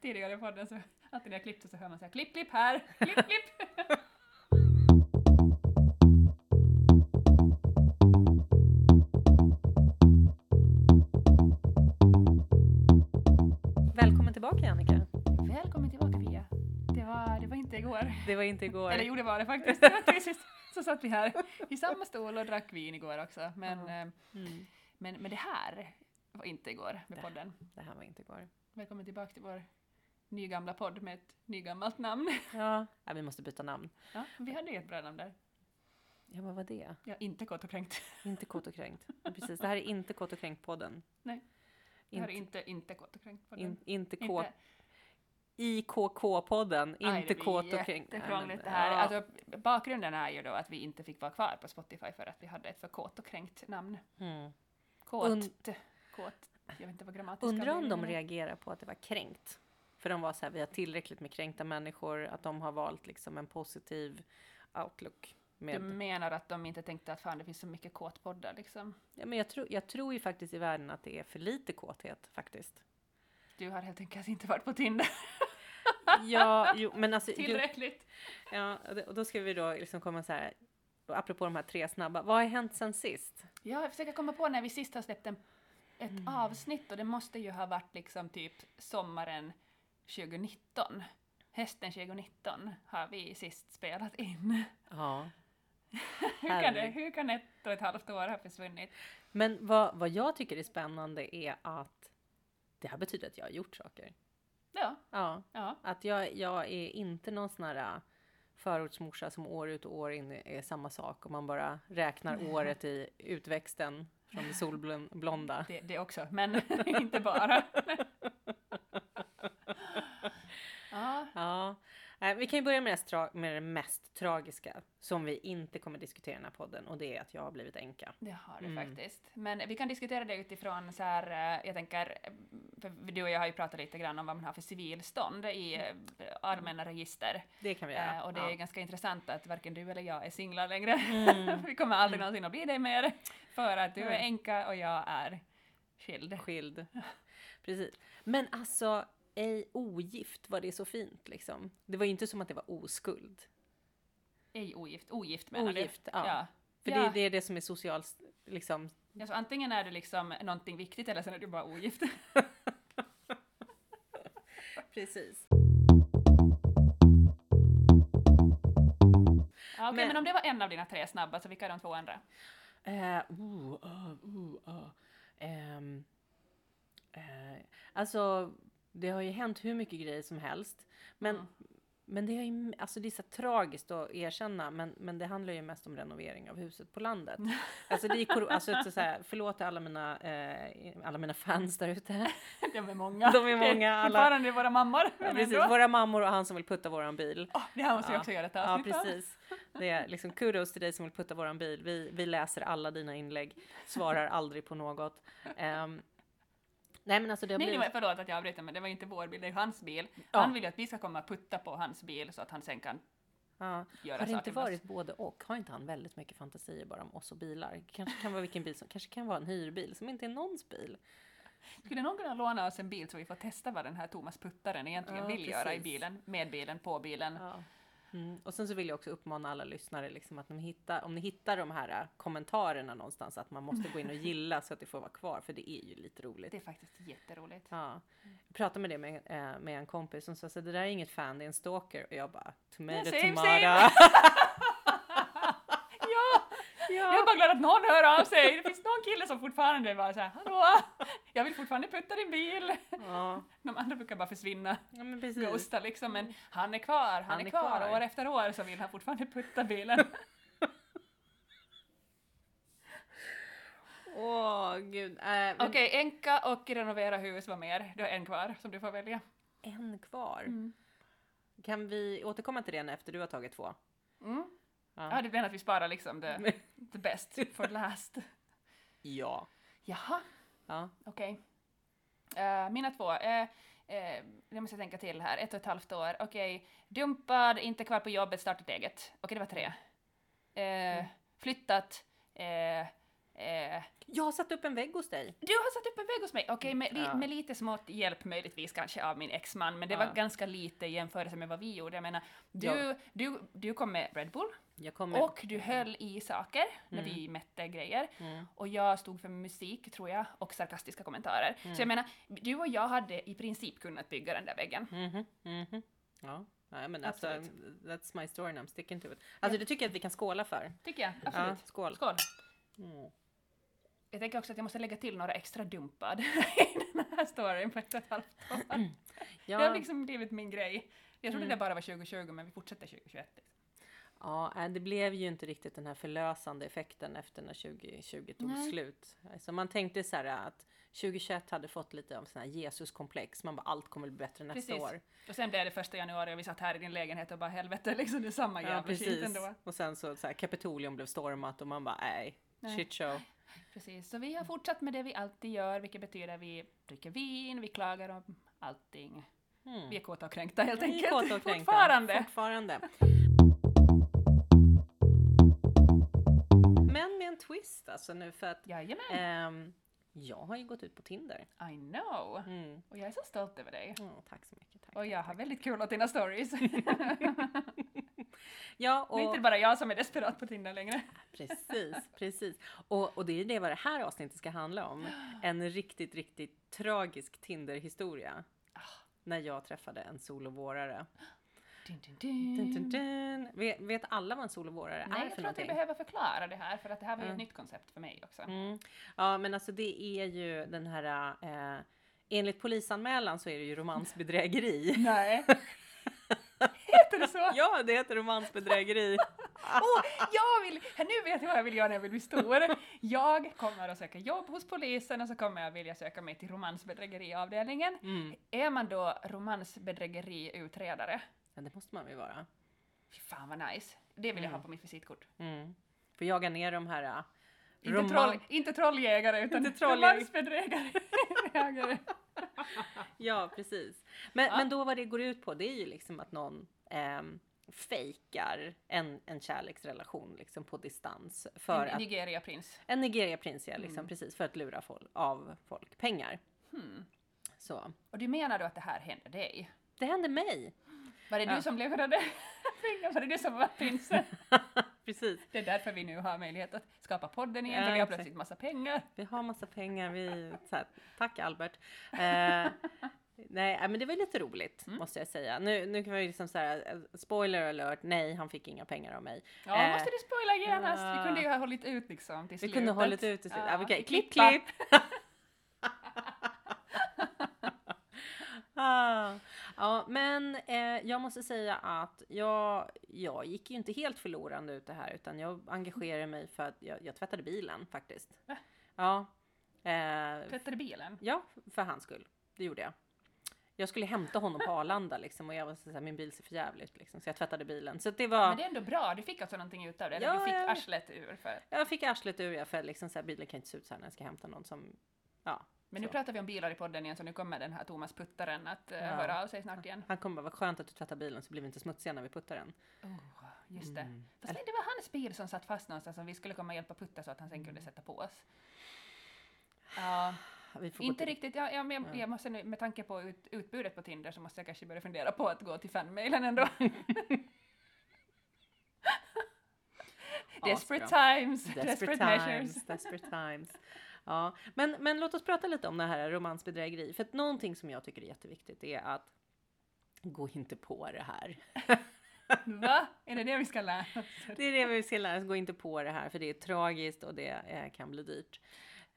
Tidigare i podden så alltid när jag klippte så hör man säga klipp, klipp här, klipp, klipp. Välkommen tillbaka Annika. Välkommen tillbaka Pia. Det var, det var inte igår. Det var inte igår. Eller jo, det var det faktiskt. Det. Så satt vi här i samma stol och drack vin igår också. Men, eh, Mm, men, men det här var inte igår med Det- podden. det här var inte igår. Välkommen tillbaka till vår nygamla podd med ett nygammalt namn. Ja, ja, vi måste byta namn. Ja, vi hade ju ett bra namn där. Ja, vad var det? Ja, inte kort och kränkt. Inte Kåt och kränkt. Precis, det här är inte Kåt och kränkt-podden. Nej. Det här är Inte, inte, kort och kränkt podden. in, inte K... Inte- IKK-podden, inte det Kåt och kränkt. jättekrångligt det här. ja. Alltså, bakgrunden är ju då att vi inte fick vara kvar på Spotify för att vi hade ett för kåt och kränkt namn. Mm. Kåt. Und- kåt. Jag vet inte vad grammatiska Undrar om de reagerar på att det var kränkt. För de var så här, vi har tillräckligt med kränkta människor, att de har valt liksom en positiv outlook. Du Med, menar att de inte tänkte att fan det finns så mycket kåtpoddar liksom. ja, men jag, tror, jag tror ju faktiskt i världen att det är för lite kåthet faktiskt. Du har helt enkelt inte varit på Tinder Ja, jo, men alltså... Jo, tillräckligt. ja, och då ska vi då liksom komma så här, apropå de här tre snabba, vad har hänt sen sist? Ja, jag försöker komma på när vi sist har släppt en, ett Mm. avsnitt och det måste ju ha varit liksom typ sommaren 2019. Hösten 2019 har vi sist spelat in. Ja. Hur kan, det, hur kan ett och ett halvt år ha försvunnit? Men vad, vad jag tycker är spännande är att det här betyder att jag har gjort saker. Ja, Ja, ja. att jag, jag är inte någon sån här äh, förortsmorsa som år ut och år in är samma sak och man bara räknar året i utväxten från det solblonda. Det, det också, men inte bara. ja, Ja, Nej, vi kan ju börja med det, med det mest tragiska som vi inte kommer diskutera i den här podden och det är att jag har blivit änka. det har det Mm. faktiskt. Men vi kan diskutera det utifrån så här, eh, jag tänker, eh, för du och jag har ju pratat lite grann om vad man har för civilstånd i eh, allmänna register. Det kan vi göra. Eh, och det ja. är ganska intressant att varken du eller jag är singlar längre. Mm. vi kommer aldrig någonsin att bli det mer. För att du är Nej. änka och jag är skild. skild. Precis. Men alltså, ej ogift, var det så fint liksom? Det var ju inte som att det var oskuld. Ej ogift, ogift menar Ogift, du? ja. ja. För ja. det, det är det som är socialt, liksom. Ja, så antingen är det liksom någonting viktigt eller så är du bara ogift. Precis. Ja, Okej, Men- men... om det var en av dina tre snabba, så vilka är de två andra? Uh, uh, uh, eh, alltså, det har ju hänt hur mycket grejer som helst. Men, Mm. Men det är ju alltså det är så tragiskt att erkänna, men, men det handlar ju mest om renovering av huset på landet. Alltså, det är, alltså så här, förlåt till alla mina, eh, alla mina fans där ute. De är många. De är många, alla. Fortfarande våra mammor. Ja, precis, våra mammor och han som vill putta våran bil. Åh, det här måste vi Ja. också göra ett Ja, avsnitt precis. Det är liksom kudos till dig som vill putta våran bil. Vi, vi läser alla dina inlägg, svarar aldrig på något. Ehm, nej men alltså det har Nej, det blivit... var, förlåt att jag avbryter, men det var inte vår bil, det är hans bil. Ja. Han vill ju att vi ska komma och putta på hans bil så att han sen kan Ja. göra Har det inte varit både och? Har inte han väldigt mycket fantasier bara om oss och bilar? Kanske kan vara vilken bil som, kanske kan vara en hyrbil som inte är någons bil. Skulle någon kunna låna oss en bil så vi får testa vad den här Thomas Puttaren egentligen Ja, vill göra i precis. bilen, med bilen, på bilen? Ja. Mm. Och sen så vill jag också uppmana alla lyssnare liksom att om ni, hittar, om ni hittar de här äh, kommentarerna någonstans att man måste gå in och gilla så att det får vara kvar för det är ju lite roligt. Det är faktiskt jätteroligt. Ja. Jag pratade med det med, eh, med en kompis som sa så det där är inget fan, det är en stalker. Och jag bara, tomato, same, tomato. same. ja! Jag är bara glad att någon hör av sig. Det finns någon kille som fortfarande bara såhär, hallå, jag vill fortfarande putta din bil. ja, De andra brukar bara försvinna, ja men precis. ghosta liksom, men han är kvar, han, är, kvar. År efter år så vill han fortfarande putta bilen. Åh gud. Äh, men Okej, enka och renovera hus var mer. Du har en kvar som du får välja. En kvar. Mm. Kan vi återkomma till det efter du har tagit två? Mm. Ja. Ja, du menar att vi sparar liksom the, the best for last. ja. Jaha, ja. okej. Eh, mina två. Uh, det måste jag tänka till här. Ett och ett halvt år. Okej. Dumpad, inte kvar på jobbet, startat eget. Okej, det var tre. Eh, Flyttat. eh, Eh, Jag har satt upp en vägg hos dig. du har satt upp en vägg hos mig, okej med, li- Ja. med lite smått hjälp möjligtvis kanske av min exman, men det Ja. var ganska lite i jämförelse med vad vi gjorde. Jag menar, du, Ja. du, du kom med Red Bull kommer... och du höll i saker när vi mätte grejer Mm. och jag stod för musik tror jag och sarkastiska kommentarer. Mm. Så jag menar, du och jag hade i princip kunnat bygga den där väggen. Mhm, mhm. Ja, nej, men alltså, Absolut. that's my story and I'm sticking to it. Alltså det tycker jag att vi kan skåla för. Tycker jag, Ja, absolut. skål. Skål! Mm. Jag tänker också att jag måste lägga till några extra dumpad i den här storyn på ett och ett halvt år. Det har Ja, Mm. liksom blivit min grej. Jag trodde det bara var 2020 men vi fortsätter 2021. liksom. ja, nej, det blev ju inte riktigt den här förlösande effekten efter när 2020 tog Nej. slut. Alltså man tänkte så här att 2021 hade fått lite av sån här Jesuskomplex. Man bara allt kommer bli bättre nästa Precis. år. Och sen blev det första januari och vi satt här i din lägenhet och bara helvete liksom det är samma Ja, jävla skit precis. ändå. Och sen så, så här, Kapitolium blev stormat och man bara Nej. shit show. Precis, så vi har fortsatt med det vi alltid gör, vilket betyder vi dricker vin, vi klagar om allting. Mm. Vi är kåta och kränkta helt Vi är enkelt. kåta och kränkta. Fortfarande. Fortfarande. Men med en twist alltså nu för att Jajamän, ehm, jag har ju gått ut på Tinder. I know. Mm. Och jag är så stolt över dig. Åh, tack så mycket. Tack. Och jag har väldigt kul åt dina stories. Ja, Det är inte och, bara jag som är desperat på Tinder längre. precis, precis. Och, och det är det vad det här avsnittet ska handla om. En riktigt, riktigt tragisk Tinder-historia. Ah. När jag träffade en solovårare. Dun, dun, dun. Vet, vet alla vad en solovårare Nej, är jag för tror att vi någonting? behöver förklara det här, för att det här var ju Ja. ett nytt koncept för mig också. Mm. Ja, men alltså det är ju den här... Eh, enligt polisanmälan så är det ju romansbedrägeri. Nej. Heter det så? ja, det heter romansbedrägeri. Åh, jag vill, nu vet jag vad jag vill göra när jag vill bli stor. Jag kommer att söka jobb hos polisen och så kommer jag vilja söka mig till romansbedrägeriavdelningen. Mm. Är man då romansbedrägeriutredare? Ja, det måste man väl vara. Fy fan vad nice. Det vill jag Mm. ha på mitt visitkort. Mm. För jaga ner de här... eh, Inte, roman- troll, inte trolljägare utan Inte trolljägare. romansbedrägare. Ja, precis. Men, Ja. men då vad det går ut på, det är ju liksom att någon ehm, fejkar en, en kärleksrelation liksom på distans. För En Nigeria-prins. en Nigeria-prins, ja, liksom, Mm. precis, för att lura folk, av folk pengar. Hmm. Så. Och du menar då att det här hände dig? Det hände mig. Var det Ja. du som levererade pengar? Var det du som var prinsen? Precis. Det är därför vi nu har möjlighet att skapa podden igen, Ja, för vi har exakt. plötsligt massa pengar. Vi har massa pengar. Vi, så här, tack Albert. Eh, nej, äh, men det var lite roligt Mm. måste jag säga. Nu, nu kan vi liksom så här, eh, spoiler alert, nej han fick inga pengar av mig. Ja, Eh, måste du spoila genast? ja. Vi kunde ju ha hållit ut liksom till Vi slutet. kunde ha hållit ut till slut. Ja, okej, klipp klippa. klipp! Ah, ja, men eh, jag måste säga att jag, jag gick ju inte helt förlorande ut det här utan jag engagerade mig för att jag, jag tvättade bilen faktiskt. Va? Ja. Eh, Tvättade bilen? Ja, för hans skull. Det gjorde jag. Jag skulle hämta honom på Arlanda liksom och jag var så här, min bil ser för jävligt ut liksom, så jag tvättade bilen. Så det var, Men det är ändå bra, du fick alltså någonting ut av det, eller Ja, du fick jag- arslet ur för... jag fick arslet ur jag för liksom så här, bilen kan inte se ut så här när jag ska hämta någon som, ja. Men nu Så. pratar vi om bilar i podden igen, så nu kommer den här Thomas Puttaren att uh, Ja. höra av sig snart igen. Han kommer bara, vad skönt att du tvättar bilen så blir vi inte smutsiga när vi puttar den. Oh, just det. Mm. Fast det var hans bil som satt fast någonstans som vi skulle komma och hjälpa putta så att han sen kunde sätta på oss. Ja, inte riktigt. Ja, ja, men jag, Ja. jag måste nu, med tanke på ut, utbudet på Tinder så måste jag kanske börja fundera på att gå till fanmailen ändå. Desperate times, desperate, Desperate measures. times, desperate times. Ja, men, men låt oss prata lite om det här romansbedrägeri. För att någonting som jag tycker är jätteviktigt är att gå inte på det här. Va? Är det det vi ska lära oss? Det är det vi ska lära oss, gå inte på det här för det är tragiskt och det eh, kan bli dyrt.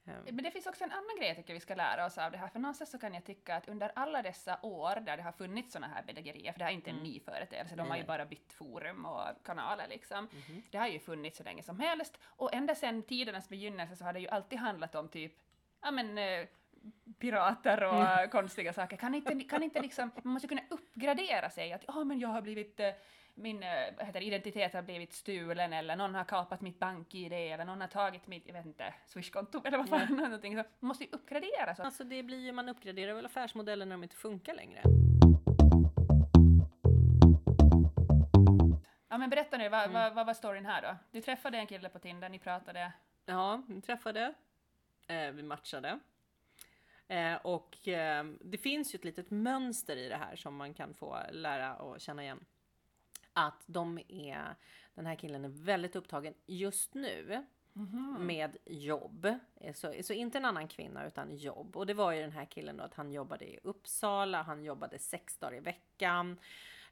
Eh, Men det finns också en annan grej jag tycker vi ska lära oss av det här, för någonstans så kan jag tycka att under alla dessa år där det har funnits såna här bedrägerier, för det här är inte en Mm. ny företeelse, de har ju bara bytt forum och kanaler liksom. mhm. Det har ju funnits så länge som helst, och ända sedan tidernas begynnelse så har det ju alltid handlat om typ, ja men eh, pirater och Mm. konstiga saker. Kan inte, kan inte liksom, man måste kunna uppgradera sig, att ja men jag har blivit eh, min vad heter identitet har blivit stulen eller någon har kapat mitt bank-id eller någon har tagit mitt, jag vet inte, swishkonto eller vad fan, någonting. Så man måste ju uppgradera. Så. Alltså det blir ju, man uppgraderar väl affärsmodeller när de inte funkar längre. Ja men berätta nu, vad, Mm. vad, vad var storyn här då? Du träffade en kille på Tinder, ni pratade. Ja, vi träffade. Eh, vi matchade. Eh, och eh, det finns ju ett litet mönster i det här som man kan få lära och känna igen. Att de är, den här killen är väldigt upptagen just nu Mhm. med jobb. Eh, Så, så inte en annan kvinna utan jobb. Och det var ju den här killen då att han jobbade i Uppsala, han jobbade sex dagar i veckan.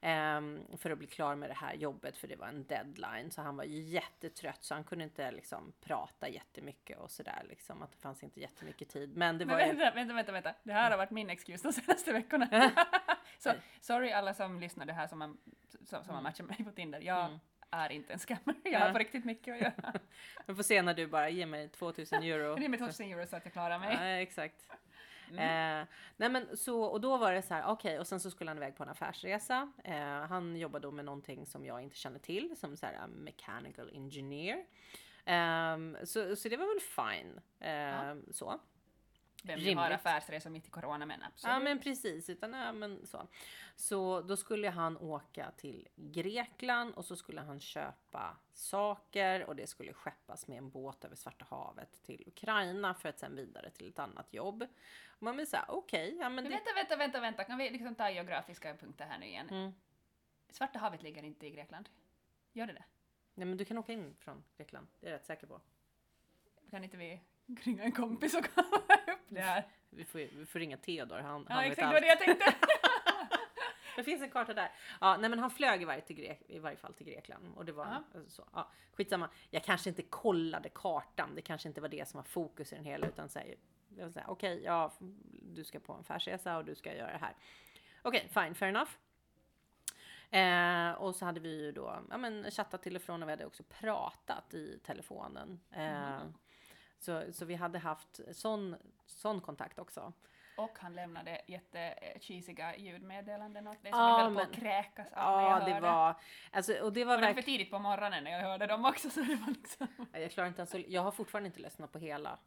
Ehm, för att bli klar med det här jobbet för det var en deadline. Så han var jättetrött så han kunde inte liksom prata jättemycket och sådär liksom. Att det fanns inte jättemycket tid. Men det Men var ju... vänta, vänta, vänta, vänta. Det här har varit min excuse de senaste veckorna. Så sorry alla som lyssnar det här som, man, som, som har matchat mig på Tinder. Jag Mm. är inte en scammer. Jag har på riktigt mycket att göra. Vi får se när du bara ger mig 2000 euro. Är med 2000 euro så att jag klarar mig. Ja, exakt. Mm. Eh, nej men så, och då var det så här, okej, och sen så skulle han iväg på en affärsresa. Eh, han jobbade då med någonting som jag inte känner till, som så här mechanical engineer. Ehm, så, så det var väl fine. Ehm, Så. Vem rimligt. affärsresor mitt i corona men absolut. Ja men precis, utan ja, men så. Så då skulle han åka till Grekland och så skulle han köpa saker och det skulle skeppas med en båt över Svarta havet till Ukraina för att sen vidare till ett annat jobb. Och man vill säga okej, ja men Men det... vänta, vänta, vänta, vänta. Kan vi liksom ta geografiska punkter här nu igen? Mm. Svarta havet ligger inte i Grekland. Gör det det? Nej men du kan åka in från Grekland, det är jag rätt säker på. Kan inte vi ringa en kompis och kolla upp det här? Vi får, vi får ringa Theodor, han, Ja han vet exakt, allt. det jag tänkte. Det finns en karta där. Ja, nej men han flög i varje, till Grek, i varje fall till Grekland. Och det var Ja. alltså så. Ja, skitsamma. Jag kanske inte kollade kartan. Det kanske inte var det som var fokus i den hela. Utan säger, okej, ja, du ska på en affärsresa och du ska göra det här. Okej, fine, fair enough. Eh, och så hade vi ju då ja, men, chattat till och från och vi hade också pratat i telefonen. Eh, så, så vi hade haft sån, sån kontakt också. Och han lämnade jättecheesiga ljudmeddelanden åt dig som Ja, jag höll på att kräkas av när Ja, jag det hörde. var... Alltså, och det var Och det var för tidigt på morgonen när jag hörde dem också så det var liksom... Jag klarar inte ens Jag har fortfarande inte lyssnat på hela.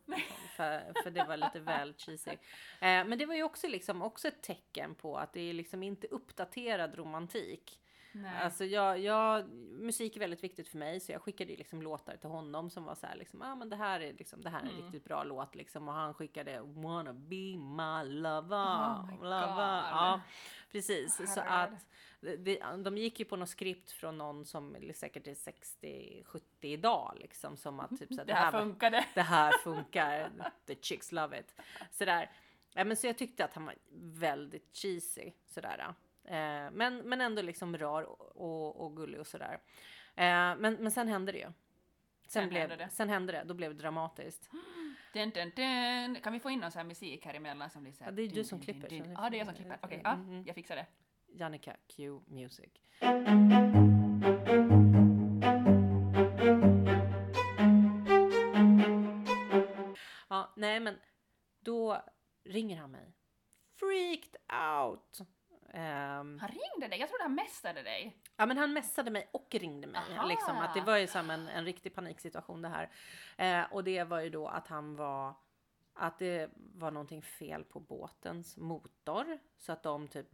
För, för det var lite väl cheesy. Eh, men det var ju också, liksom, också ett tecken på att det är liksom inte uppdaterad romantik. Nej. Alltså jag, jag, musik är väldigt viktigt för mig så jag skickade ju liksom låtar till honom som var så här liksom, ah, men det här är liksom, det här är en Mm. riktigt bra låt liksom och han skickade wanna be my lover, Oh my lover. God. Ja, precis. Så Herregud. att det, de gick ju på något skript från någon som säkert är 60-70 idag liksom som att typ så här, det här var- funkade. det här funkar, the chicks love it. Sådär. Ja, men så jag tyckte att han var väldigt cheesy. Sådär. Eh, men, men ändå liksom rar och, och, och gullig och sådär. Eh, men, men sen hände det ju. Sen, Sen blev, hände det. sen hände det, då blev det dramatiskt. Dun, dun, dun. Kan vi få in någon sån här musik här emellan som blir så här... Ja, det är du som klipper, så dun. det- Ja, är jag som klipper. Okej, ja, Mm, mm. jag fixar det. Jannica, cue music. Ja, nej men då ringer han mig. Freaked out! Ehm, Han ringde dig? Jag trodde han mästade dig. Ja men han messade mig och ringde mig. Aha. Liksom, att det var ju som en, en riktig paniksituation det här. Eh, och det var ju då att han var att det var någonting fel på båtens motor. Så att de typ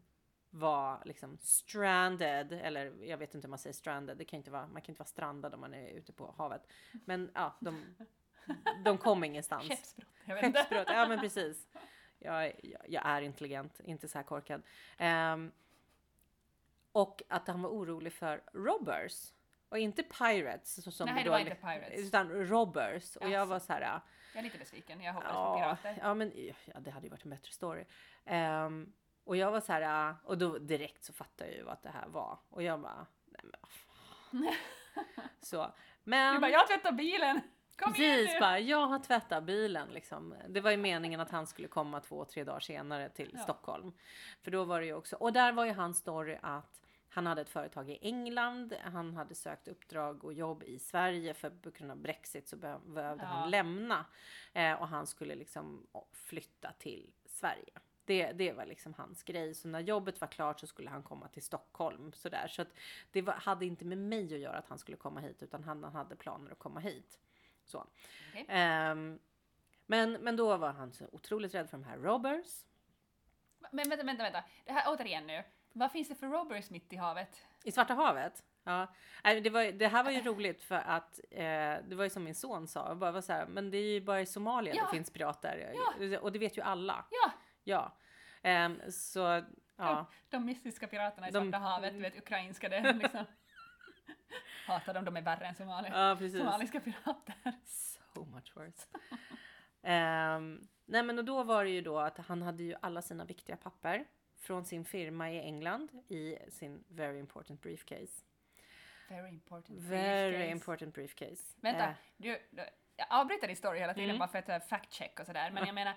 var liksom stranded, eller jag vet inte hur man säger stranded, det kan inte vara, man kan inte vara strandad om man är ute på havet. Men ja, de, de kom ingenstans. Skeppsbrott. Skeppsbrott, ja men precis. Jag, är- jag, är intelligent, inte så här korkad. Ehm, och att han var orolig för robbers. Och inte pirates. Så som Nej, det var inte pirates. Utan robbers. Och jag var så här. Jag är lite besviken. Jag hoppades på Ja, pirater. ja men ja, det hade ju varit en bättre story. Ehm, och jag var så här. Och då direkt så fattade jag ju vad det här var. Och jag bara, nej men vad fan. Så. Men. Du bara, jag tvättar bilen! Kom Precis, bara jag har tvättat bilen liksom. Det var ju meningen att han skulle komma två, tre dagar senare till Ja. Stockholm. För då var det ju också, och där var ju hans story att han hade ett företag i England, han hade sökt uppdrag och jobb i Sverige för på grund av Brexit så behö- behövde Ja. han lämna. Eh, och han skulle liksom flytta till Sverige. Det, det var liksom hans grej. Så när jobbet var klart så skulle han komma till Stockholm. Sådär. Så att det var, hade inte med mig att göra att han skulle komma hit utan han, han hade planer att komma hit. Så. Okej. Ehm, men, men då var han så otroligt rädd för de här robbers. Men vänta, vänta, vänta. Det här återigen nu. Vad finns det för robbers mitt i havet? I Svarta havet? Ja, det, var, det här var ju roligt för att eh, det var ju som min son sa, jag bara var så här, men det är ju bara i Somalia Ja. det finns pirater. Ja. Och det vet ju alla. Ja, Ja. Ehm, så, ja. de mystiska piraterna i De- Svarta havet, du vet ukrainska det liksom. Hatar dem, de är värre än somali. ja, somaliska pirater. So much worse. Ehm, nej men och då var det ju då att han hade ju alla sina viktiga papper från sin firma i England i sin very important briefcase. Very important. Very briefcase. important briefcase. Vänta, Eh, du, du, jag avbryter din story hela tiden Mm. bara för att uh, fact check och sådär, men jag menar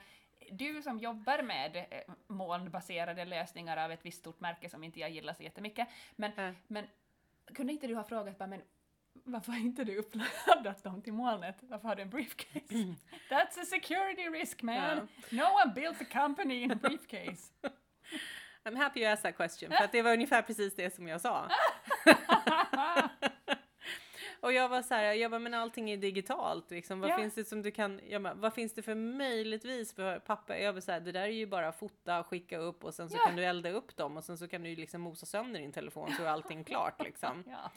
du som jobbar med eh, molnbaserade lösningar av ett visst stort märke som inte jag gillar så jättemycket, men, Eh. men kunde inte du ha frågat bara, men varför har inte du uppladdat dem till molnet? Varför har du en briefcase? That's a security risk man! No one builds a company in a briefcase! I'm happy you asked that question, för att det var ungefär precis det som jag sa. Och jag var så här, jag bara, men allting är digitalt liksom. Vad Ja. finns det som du kan, jag bara, vad finns det för möjligtvis för papper? Jag var så här, det där är ju bara fota skicka upp och sen så Ja. kan du elda upp dem och sen så kan du ju liksom mosa sönder din telefon så är allting klart liksom. ja.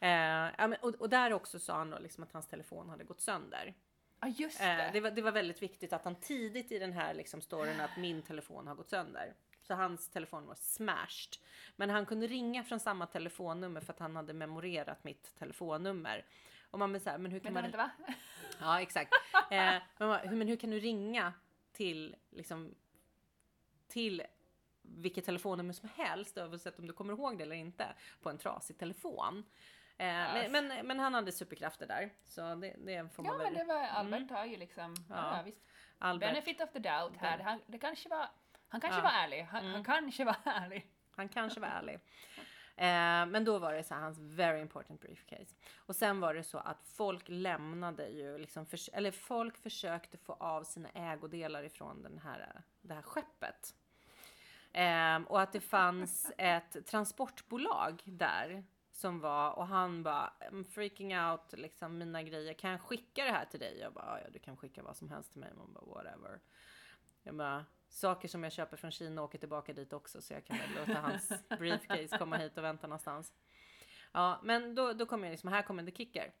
Eh, ja, och, och där också sa han då liksom att hans telefon hade gått sönder. ah, just Eh, det! det, var, det var väldigt viktigt att han tidigt i den här liksom storyn att min telefon har gått sönder. Så hans telefon var smashed. Men han kunde ringa från samma telefonnummer för att han hade memorerat mitt telefonnummer. Och man blir så här, men hur kan Vänta, man... vänta va? Ja, exakt. Eh, men, men hur kan du ringa till liksom till vilket telefonnummer som helst oavsett om du kommer ihåg det eller inte på en trasig telefon. Eh, men, men, men han hade superkrafter där så det, det får man Ja väl. men det var, Albert har ju liksom, ja. Ja. Visst. Albert, Benefit of the doubt här, han, det kanske var, han kanske Ja. var ärlig, han, Mm. han kanske var ärlig. Han kanske var ärlig. Eh, men då var det så här, hans very important briefcase. Och sen var det så att folk lämnade ju liksom, förs- eller folk försökte få av sina ägodelar ifrån den här, det här skeppet. Eh, och att det fanns ett transportbolag där som var och han bara I'm freaking out liksom mina grejer. Kan jag skicka det här till dig? Jag bara ja, du kan skicka vad som helst till mig. Man bara whatever. Jag bara saker som jag köper från Kina åker tillbaka dit också så jag kan väl låta hans briefcase komma hit och vänta någonstans. Ja, men då, då kommer jag liksom, här kommer the kicker.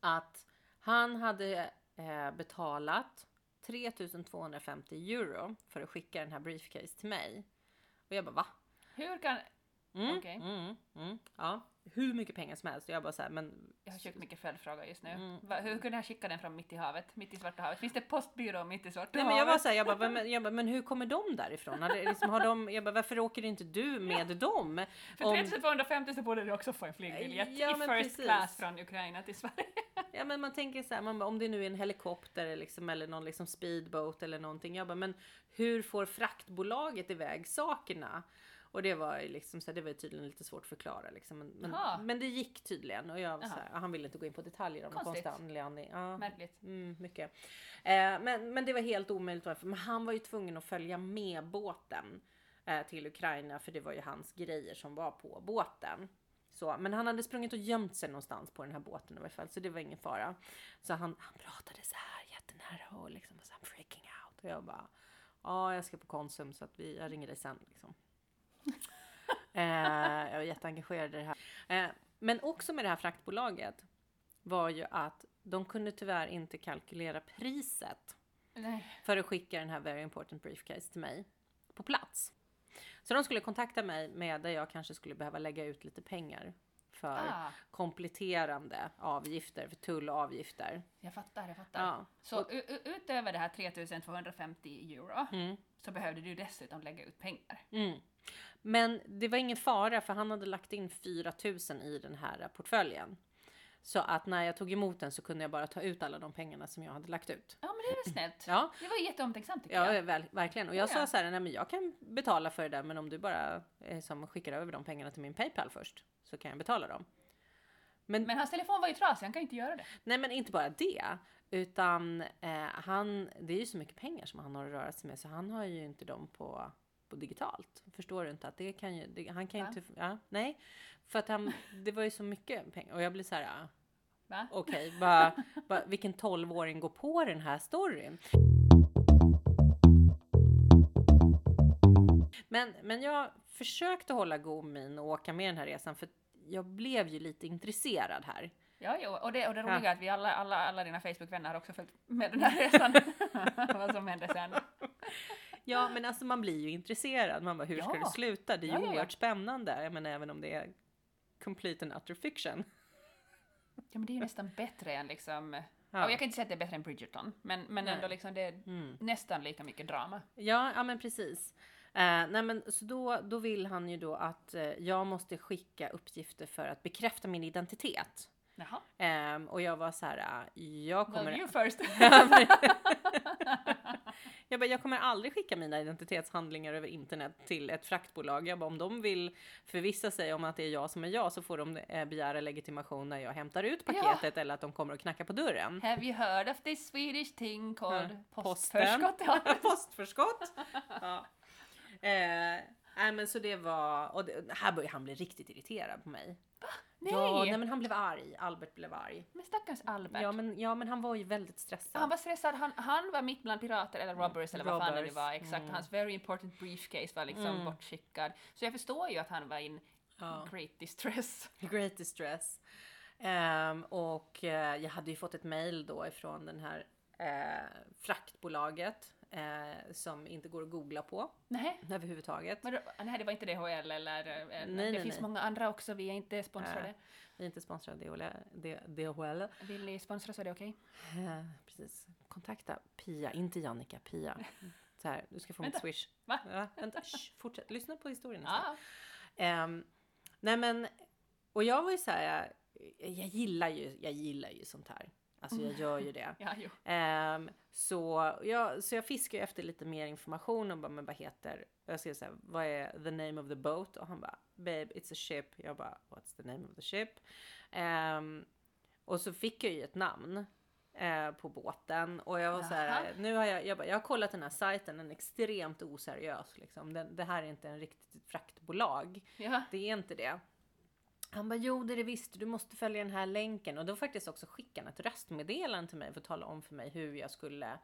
Att han hade eh, betalat 3250 euro för att skicka den här briefcase till mig. Och jag bara va? Hur kan, Mm, Okej. mm, mm, ja, hur mycket pengar som helst. Och jag bara så här, men jag har sjukt mycket följdfrågor just nu. Mm. Va, hur kunde han skicka den från mitt i havet, mitt i Svarta havet? Finns det postbyrå mitt i Svarta Nej men havet? jag var såhär, jag bara, men, jag bara, men hur kommer de därifrån? Har det, liksom, har de, jag bara, varför åker inte du med dem? För Om- 3250 så borde du också få en flygbiljett Ja, i men first precis. class från Ukraina till Sverige. Ja men man tänker så här, man bara, om det nu är en helikopter liksom, eller någon liksom speedboat eller någonting. Jag bara, men hur får fraktbolaget iväg sakerna? Och det var ju liksom så här, det var tydligen lite svårt att förklara liksom. Men, men, men det gick tydligen och jag var så här, han ville inte gå in på detaljer om konstig anledning. Ja. Märkligt. Mm, mycket. Eh, men, men det var helt omöjligt varför. Men han var ju tvungen att följa med båten eh, till Ukraina för det var ju hans grejer som var på båten. Så, men han hade sprungit och gömt sig någonstans på den här båten i alla fall så det var ingen fara. Så han, han pratade så här jättenära och liksom var så här freaking out. Och jag bara, ja jag ska på Konsum så att vi, jag ringer dig sen liksom. Eh, jag var jätteengagerad i det här. Eh, men också med det här fraktbolaget var ju att de kunde tyvärr inte kalkylera priset Nej. för att skicka den här very important briefcase till mig på plats. Så de skulle kontakta mig med där jag kanske skulle behöva lägga ut lite pengar för Ah, kompletterande avgifter, för tull och avgifter. jag fattar, jag fattar. Ja. Så u- utöver det här 3250 euro Mm. så behövde du dessutom lägga ut pengar. Mm. Men det var ingen fara för han hade lagt in 4000 i den här portföljen. Så att när jag tog emot den så kunde jag bara ta ut alla de pengarna som jag hade lagt ut. Ja, men det är väl snällt. Ja, Det var jätteomtänksamt tycker Ja, jag. väl, verkligen. Och jag Ja, ja. sa så här, nej men jag kan betala för det där, men om du bara eh, som skickar över de pengarna till min Paypal först så kan jag betala dem. Men, Men hans telefon var ju trasig, han kan inte göra det. nej, men inte bara det, utan eh, han, det är ju så mycket pengar som han har att röra sig med, så han har ju inte dem på, på digitalt. Förstår du inte att det kan ju, det, han kan ju inte, ja, nej, för att han, det var ju så mycket pengar och jag blir så här, ah, Va? okej, bara, bara, vilken tolvåring går på den här storyn? Men, men jag försökte hålla god min och åka med den här resan för jag blev ju lite intresserad här. Ja, jo, och det, och det Ja. roliga är att vi alla, alla, alla dina Facebook-vänner har också följt med den här resan. Vad som hände sen. Ja, men alltså man blir ju intresserad. Man bara, hur ska Ja. det sluta? Det är ju Ja, ja, oerhört spännande. Jag menar, även om det är complete and utter fiction. Ja, men det är ju nästan bättre än liksom... Ja. Ja. Jag kan inte säga att det är bättre än Bridgerton, men, men Nej. ändå liksom det är Mm. nästan lika mycket drama. Ja, ja men precis. Eh, nej men så då, då vill han ju då att eh, jag måste skicka uppgifter för att bekräfta min identitet. Ehm, och jag var så här, eh, jag kommer... Well, you first. jag bara, jag kommer aldrig skicka mina identitetshandlingar över internet till ett fraktbolag. Jag bara, om de vill förvissa sig om att det är jag som är jag så får de eh, begära legitimation när jag hämtar ut Ja. paketet eller att de kommer och knackar på dörren. Have you heard of this Swedish thing called Ja, postförskott? Ja. Postförskott. ja. Eh, nej men så det var, och det, här började han bli riktigt irriterad på mig. Nej! Ja, nej men han blev arg. Albert blev arg. Men stackars Albert. Ja men, ja men han var ju väldigt stressad. Han var stressad, han, han var mitt bland pirater eller robbers eller vad fan det Robbers, var exakt. mm. Hans very important briefcase var liksom Mm. bortskickad. Så jag förstår ju att han var in Ja. great distress. Great distress. Ehm, och eh, jag hade ju fått ett mail då ifrån den här eh, fraktbolaget eh, som inte går att googla på Nej, överhuvudtaget. men då, nej det var inte DHL eller... eh, Nej, det nej, finns nej. många andra också, vi är inte sponsrade. Nej. Vi är inte sponsrade av DHL. Vill ni sponsra så är det okej. Eh, precis. Kontakta Pia, inte Jannica, Pia. Så här, du ska få mitt swish. va? Ja, vänta, shh, fortsätt. Lyssna på historien. Ah, Ehm, nej men, och jag var ju så här, jag, jag gillar ju, jag gillar ju sånt här. Alltså jag gör ju det. ja. Ehm, så, jag, så jag fiskar ju efter lite mer information och bara, men vad heter, jag skrev så här, vad är the name of the boat? Och han bara, babe it's a ship. Jag bara, what's the name of the ship? Ehm, och så fick jag ju ett namn eh, på båten och jag var så Jaha. här, nu har jag, jag, bara, jag har kollat den här sajten, den är extremt oseriös liksom. Den, det här är inte en riktigt fraktbolag. Ja. Det är inte det. Han bara, jo det är det visst, du måste följa den här länken. Och då faktiskt också skickade han ett röstmeddelande till mig för att tala om för mig hur jag skulle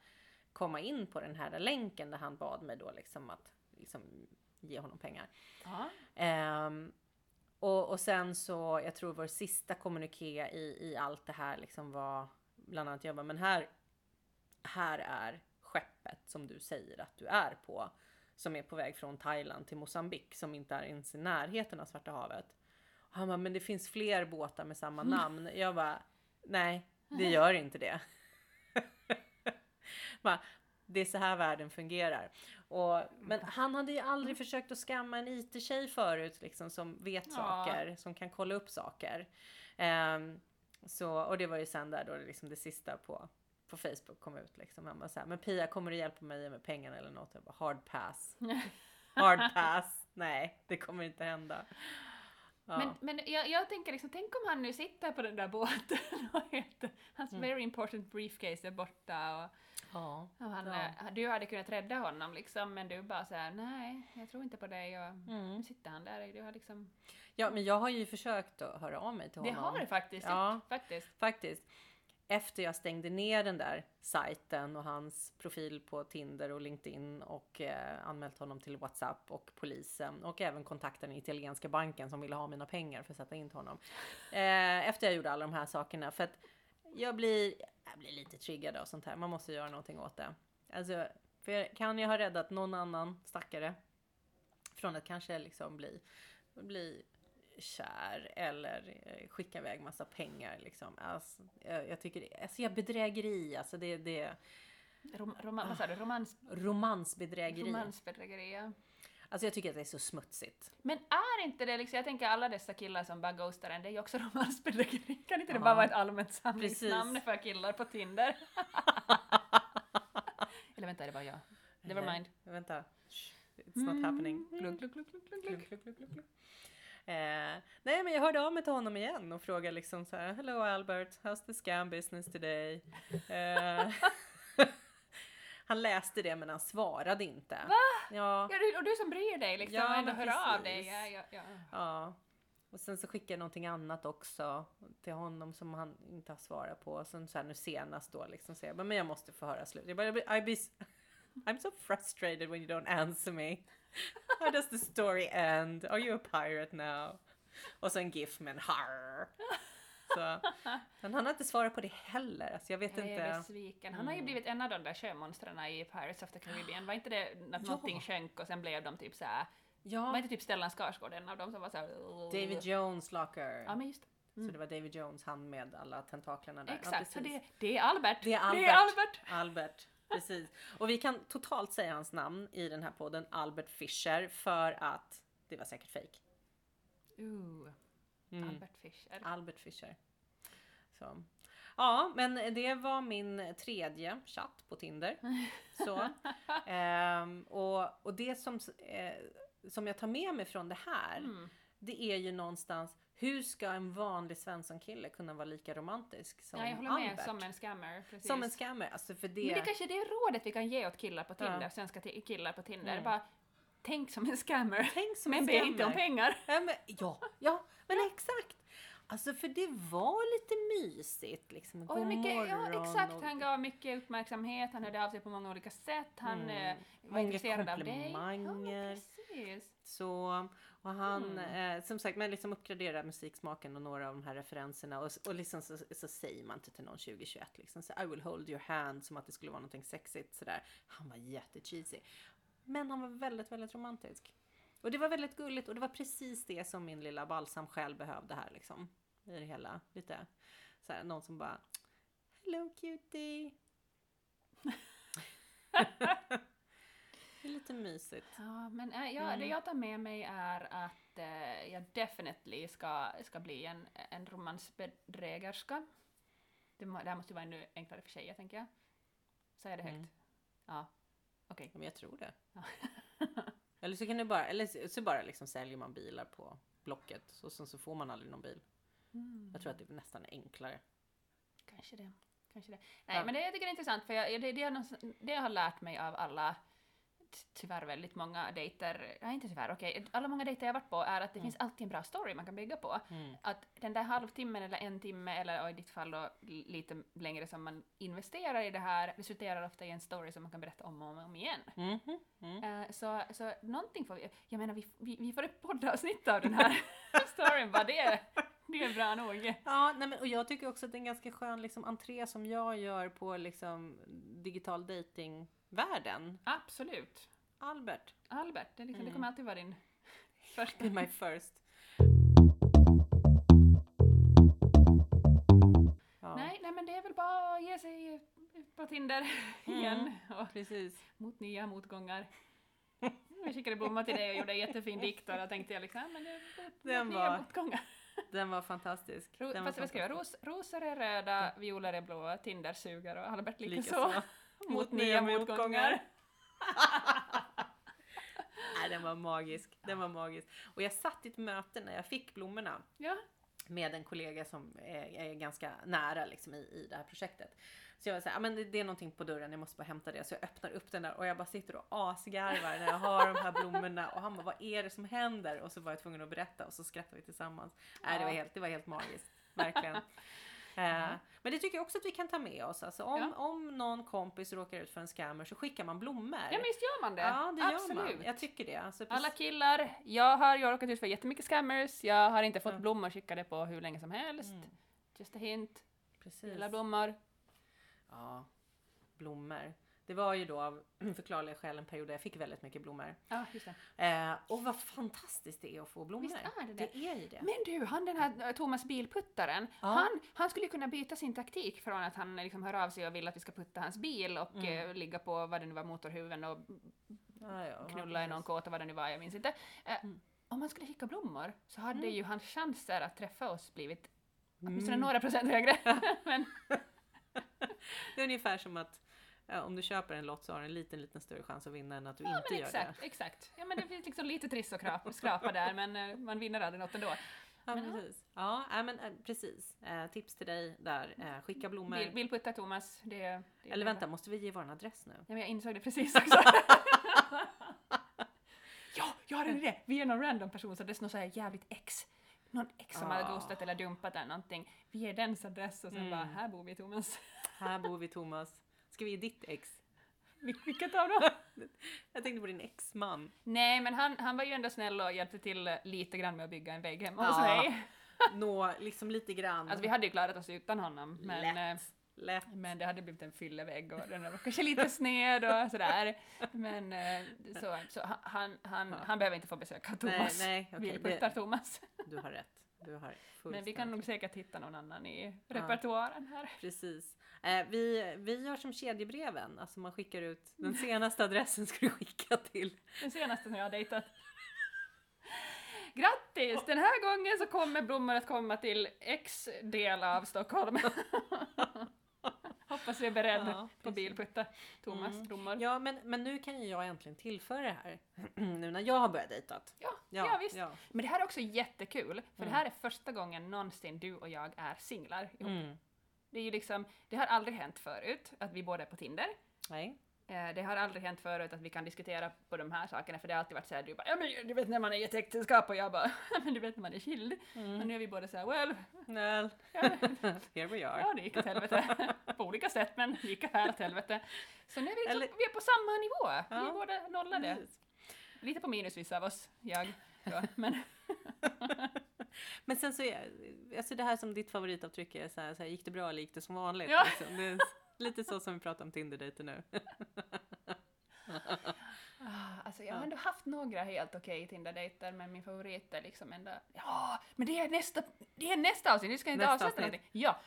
komma in på den här länken där han bad mig då liksom att liksom, ge honom pengar. Ehm, och, och sen så, jag tror vår sista kommuniké i, i allt det här liksom var bland annat jag bara, men här, här är skeppet som du säger att du är på. Som är på väg från Thailand till Mosambik som inte är ens i närheten av Svarta havet. Han bara, men det finns fler båtar med samma namn. Jag bara, nej, det gör inte det. bara, det är så här världen fungerar. Och, men han hade ju aldrig försökt att skamma en IT-tjej förut liksom, som vet Ja. saker, som kan kolla upp saker. Ehm, så, och det var ju sen där då det, liksom det sista på, på Facebook kom ut. Liksom. Han bara så här, men Pia kommer du hjälpa mig med pengarna eller något? Jag bara, hard pass. Hard pass. Nej, det kommer inte hända. Ja. Men, men jag, jag tänker liksom, tänk om han nu sitter på den där båten och hans Mm. very important briefcase är borta och, ja. och han, Ja. eh, du hade kunnat rädda honom liksom men du bara såhär nej jag tror inte på dig och Mm. nu sitter han där du har liksom ja, men jag har ju försökt att höra av mig till Det honom. har du faktiskt Ja. faktiskt. Faktiskt. Efter jag stängde ner den där sajten och hans profil på Tinder och LinkedIn och eh, anmält honom till WhatsApp och polisen och även kontaktat den italienska banken som ville ha mina pengar för att sätta in till honom. Eh, efter jag gjorde alla de här sakerna för att jag blir, jag blir lite triggad av sånt här. Man måste göra någonting åt det. Alltså, för kan jag ha räddat någon annan stackare från att kanske liksom bli, bli kär eller eh, skicka iväg massa pengar liksom. Alltså, jag, jag tycker det, alltså jag bedrägeri, alltså det, det Rom, roma, vad sa du? Romans, romansbedrägeri. romansbedrägeri, ja. Alltså jag tycker att det är så smutsigt. Men är inte det liksom, jag tänker alla dessa killar som bara ghostar en, det är ju också romansbedrägeri. Kan inte det Ja. bara vara ett allmänt samlingsnamn Precis. för killar på Tinder? Eller vänta, det bara jag? Never Nej, mind. Vänta. Shh, It's not happening. Glugg, glugg, glugg, glugg, glugg, Eh, nej men jag hörde av mig till honom igen och frågade liksom så här Hello Albert, how's the scam business today? Eh, han läste det men han svarade inte. Va? Ja, Ja, du, och du som bryr dig liksom Ja, och ändå hör av precis. dig. Ja, ja, ja. ja. Och sen så skickade jag någonting annat också till honom som han inte har svarat på. Och sen så här nu senast då liksom så jag bara, men jag måste få höra slut. Jag bara, I be, I'm so frustrated when you don't answer me. How does the story end? Are you a pirate now? Och så en GIF med en harr. Så, men han har inte svarat på det heller. Alltså jag vet Jag är inte. besviken. Han har ju blivit en av de där sjömonstren i Pirates of the Caribbean. Var inte det att Ja. någonting sjönk och sen blev de typ såhär... Var Ja, inte typ Stellan Skarsgård en av dem som var såhär... David Jones Locker. Ja men just det. Så det var David Jones, han med alla tentaklerna där. Ja, Exakt, så precis. det, det är Albert. Det är Det är Albert. Albert. Precis. Och vi kan totalt säga hans namn i den här podden, Albert Fischer, för att det var säkert fake. Ooh, Mm. Albert Fischer. Albert Fischer. Så. Ja, men det var min tredje chatt på Tinder. Så. Ehm, och, och det som, eh, som jag tar med mig från det här, Mm. det är ju någonstans hur ska en vanlig Svensson-kille kunna vara lika romantisk som Ja, jag håller Albert? med, som en scammer. Precis. Som en scammer, alltså för det... Men det kanske är det rådet vi kan ge åt killar på Tinder, Ja. svenska killar på Tinder. Mm. Bara, tänk som en scammer. Tänk som men en be scammer. inte om pengar. Ja, men, ja, ja, men exakt. Alltså för det var lite mysigt liksom. Och God hur mycket, ja exakt, och han gav mycket uppmärksamhet, han hörde av sig på många olika sätt, han Mm. eh, var Många intresserad av dig. komplimanger. Ja, precis. så. Och han, Mm. eh, som sagt, men liksom uppgraderar musiksmaken och några av de här referenserna. Och, och liksom så, så säger man inte till någon 2021 liksom så I will hold your hand som att det skulle vara någonting sexigt sådär. Han var jättecheesy. Men han var väldigt, väldigt romantisk. Och det var väldigt gulligt och det var precis det som min lilla balsam själv behövde här liksom. I det hela. Lite såhär, någon som bara Hello cutie! det är lite mysigt. Ja, men äh, ja, Mm. det jag tar med mig är att eh, jag definitivt ska, ska bli en, en romansbedrägerska. Det, det här måste ju vara ännu enklare för tjejer, tänker jag. Säger jag det högt? Mm. Ja. Okej. Ja, Men jag tror det. Ja. eller så kan du bara, eller så- bara liksom säljer man bilar på Blocket och sen så får man aldrig någon bil. Mm. Jag tror att det är nästan enklare. Kanske det. Kanske det. Nej, Ja. men det jag tycker jag är intressant för jag, det, det, någonstans- det jag har lärt mig av alla tyvärr väldigt många dejter, nej inte tyvärr, okej, alla många dejter jag varit på är att det Mm. finns alltid en bra story man kan bygga på. Mm. Att den där halvtimmen eller en timme eller i ditt fall då li- lite längre som man investerar i det här resulterar ofta i en story som man kan berätta om och om, igen. Mhm, mm. Eh, så, så någonting får vi, jag menar vi, vi, vi får ett poddavsnitt av den här storyn bara, det, är- det är bra nog. Ja, nej men, och jag tycker också att det är en ganska skön liksom, entré som jag gör på liksom, digital dating-världen. Absolut. Albert, Albert, det, liksom, det Mm. kommer alltid vara din första. my first. Ja, Nej, nej men det är väl bara att ge sig på Tinder igen och precis. mot nya motgångar. Jag skickade blommor till dig och gjorde en jättefin dikt och då tänkte jag liksom, "Ja, men det är mot nya motgångar. Den var fantastisk. Ro, Den fast vad ska jag Ros, Rosor är röda, violer är blåa, Tinder suger och Albert likaså. Likaså. Mot nya motgångar. Nej, den var magisk. Den var magisk. Och jag satt i ett möte när jag fick blommorna Ja, med en kollega som är, är ganska nära liksom, i, i det här projektet. Så jag var såhär, ah, men det, det är någonting på dörren, jag måste bara hämta det. Så jag öppnar upp den där och jag bara sitter och asgarvar när jag har de här blommorna. Och han bara, vad är det som händer? Och så var jag tvungen att berätta och så skrattade vi tillsammans. Nej, det var Ja. helt, det var helt magiskt. Verkligen. Eh, men det tycker jag också att vi kan ta med oss. Alltså, om, Ja. om någon kompis råkar ut för en scammer så skickar man blommor. ja men visst gör man det. Ja, det gör Absolut. man. Jag tycker det. Alltså, Alla killar, jag har ju råkat ut för jättemycket scammers, jag har inte fått Ja. blommor skickade på hur länge som helst. Mm, Just a hint, precis. gillar blommor. Ja, blommor. Det var ju då av förklarliga skäl en period där jag fick väldigt mycket blommor. Ja, just det. Eh, och vad fantastiskt det är att få blommor. Visst är det det. Det är ju det. Men du, han den här eh, Thomas Bilputtaren, Ja. han, han skulle ju kunna byta sin taktik från att han liksom hör av sig och vill att vi ska putta hans bil och Mm. eh, ligga på vad det nu var, motorhuven och Ja, ja, knulla i någon kåt och vad det nu var, jag minns inte. Eh, Mm. Om man skulle skicka blommor så hade Mm. ju hans chanser att träffa oss blivit åtminstone Mm. några procent högre. Men Det är ungefär som att om du köper en lott så har du en liten, liten större chans att vinna än att du Ja, inte men gör exakt, exakt. Ja, men det finns liksom lite triss och krap, skrapa där, men eh, man vinner aldrig något ändå. det. Ja, Men ja. precis. Ja, nej, men eh, precis. Eh, tips till dig där. Skicka blommor. Vill, putta Thomas, det, det Eller vänta, måste vi ge vår adress nu? Ja, men jag insåg det precis också. ja, jag har en idé! Vi är någon random person så det är någon så här jävligt ex. Någon ex som har Ah. ghostat eller dumpat eller någonting. Vi ger dens adress och sen Mm. bara, här bor vi Thomas. Här bor vi Thomas. Ska vi ge ditt ex? Vil- Vilket av dem? Jag tänkte på din exman. Nej, men han, han var ju ändå snäll och hjälpte till lite grann med att bygga en vägg hemma hos Ja. mig. Nå, liksom lite grann. Alltså vi hade ju klarat oss utan honom, men, eh, Lätt. Lätt. men det hade blivit en fyllevägg och den var kanske lite sned och sådär. Men eh, så, så han- han, han, han behöver inte få besöka Thomas. Nej, nej, vi okej. puttar det, Thomas. du har rätt. Du har Men vi kan nog säkert hitta någon annan i repertoaren här. Precis. Eh, vi, vi gör som kedjebreven, alltså man skickar ut den senaste adressen ska du skicka till. Den senaste som jag har dejtat. Grattis! Den här gången så kommer blommor att komma till X del av Stockholm. Hoppas du är beredd Ja, på bilputta, Thomas Mm. blommor. Ja, men, men nu kan ju jag äntligen tillföra det här. nu när jag har börjat dejtat. Ja, ja, visst. Ja. Men det här är också jättekul, för Mm. det här är första gången någonsin du och jag är singlar ihop. Mm. Det är ju liksom, det har aldrig hänt förut att vi båda är på Tinder. Nej. Eh, Det har aldrig hänt förut att vi kan diskutera på de här sakerna, för det har alltid varit såhär, du bara ja men du vet när man är i ett äktenskap och jag bara ja men du vet när man är skild. Mm. Men nu är vi båda såhär, well, Well, ja, here we are. ja det gick åt helvete. på olika sätt men det gick här åt helvete. Så nu är vi, liksom, Eller- vi är på samma nivå. Vi Ja. är båda nollade. Precis. Lite på minus vissa av oss, jag. Ja, men Men sen så är alltså det här som ditt favoritavtryck är så här, så här gick det bra eller gick det som vanligt? Ja. Liksom. Det är lite så som vi pratar om Tinder-dejter nu. Ah, alltså jag har ändå haft några helt okej Tinder-dejter men min favorit är liksom ändå Ja, men det är nästa, det är nästa avsnitt, vi ska inte Nästa avsluta någonting. Ja,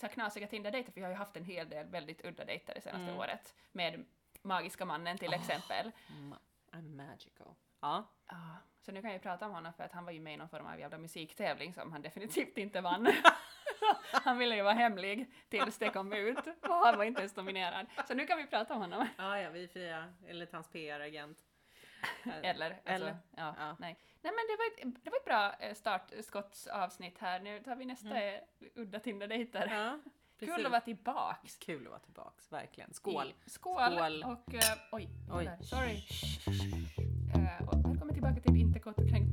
så knasiga Tinder-dejter för jag har ju haft en hel del väldigt udda dejter det senaste Mm. året. Med Magiska mannen till Oh. exempel. I'm magical. Ja. Ah, så nu kan jag prata om honom för att han var ju med i någon form av jävla musiktävling som han definitivt inte vann. han ville ju vara hemlig tills det kom ut och han var inte ens nominerad. Så nu kan vi prata om honom. Ja, ja, vi är fria. Enligt hans PR-agent. Eller, alltså, Eller, ja, ja. nej. Nej men det var ett, det var ett bra eh, startskottsavsnitt här. Nu tar vi nästa eh, udda Tinder-dejter. Ja. Kul att vara tillbaks. Kul att vara tillbaks, verkligen. Skål! Skål! Skål. Och, eh, oj, Oj. jävlar, sorry. Tillbaka till Inte kort och kränkt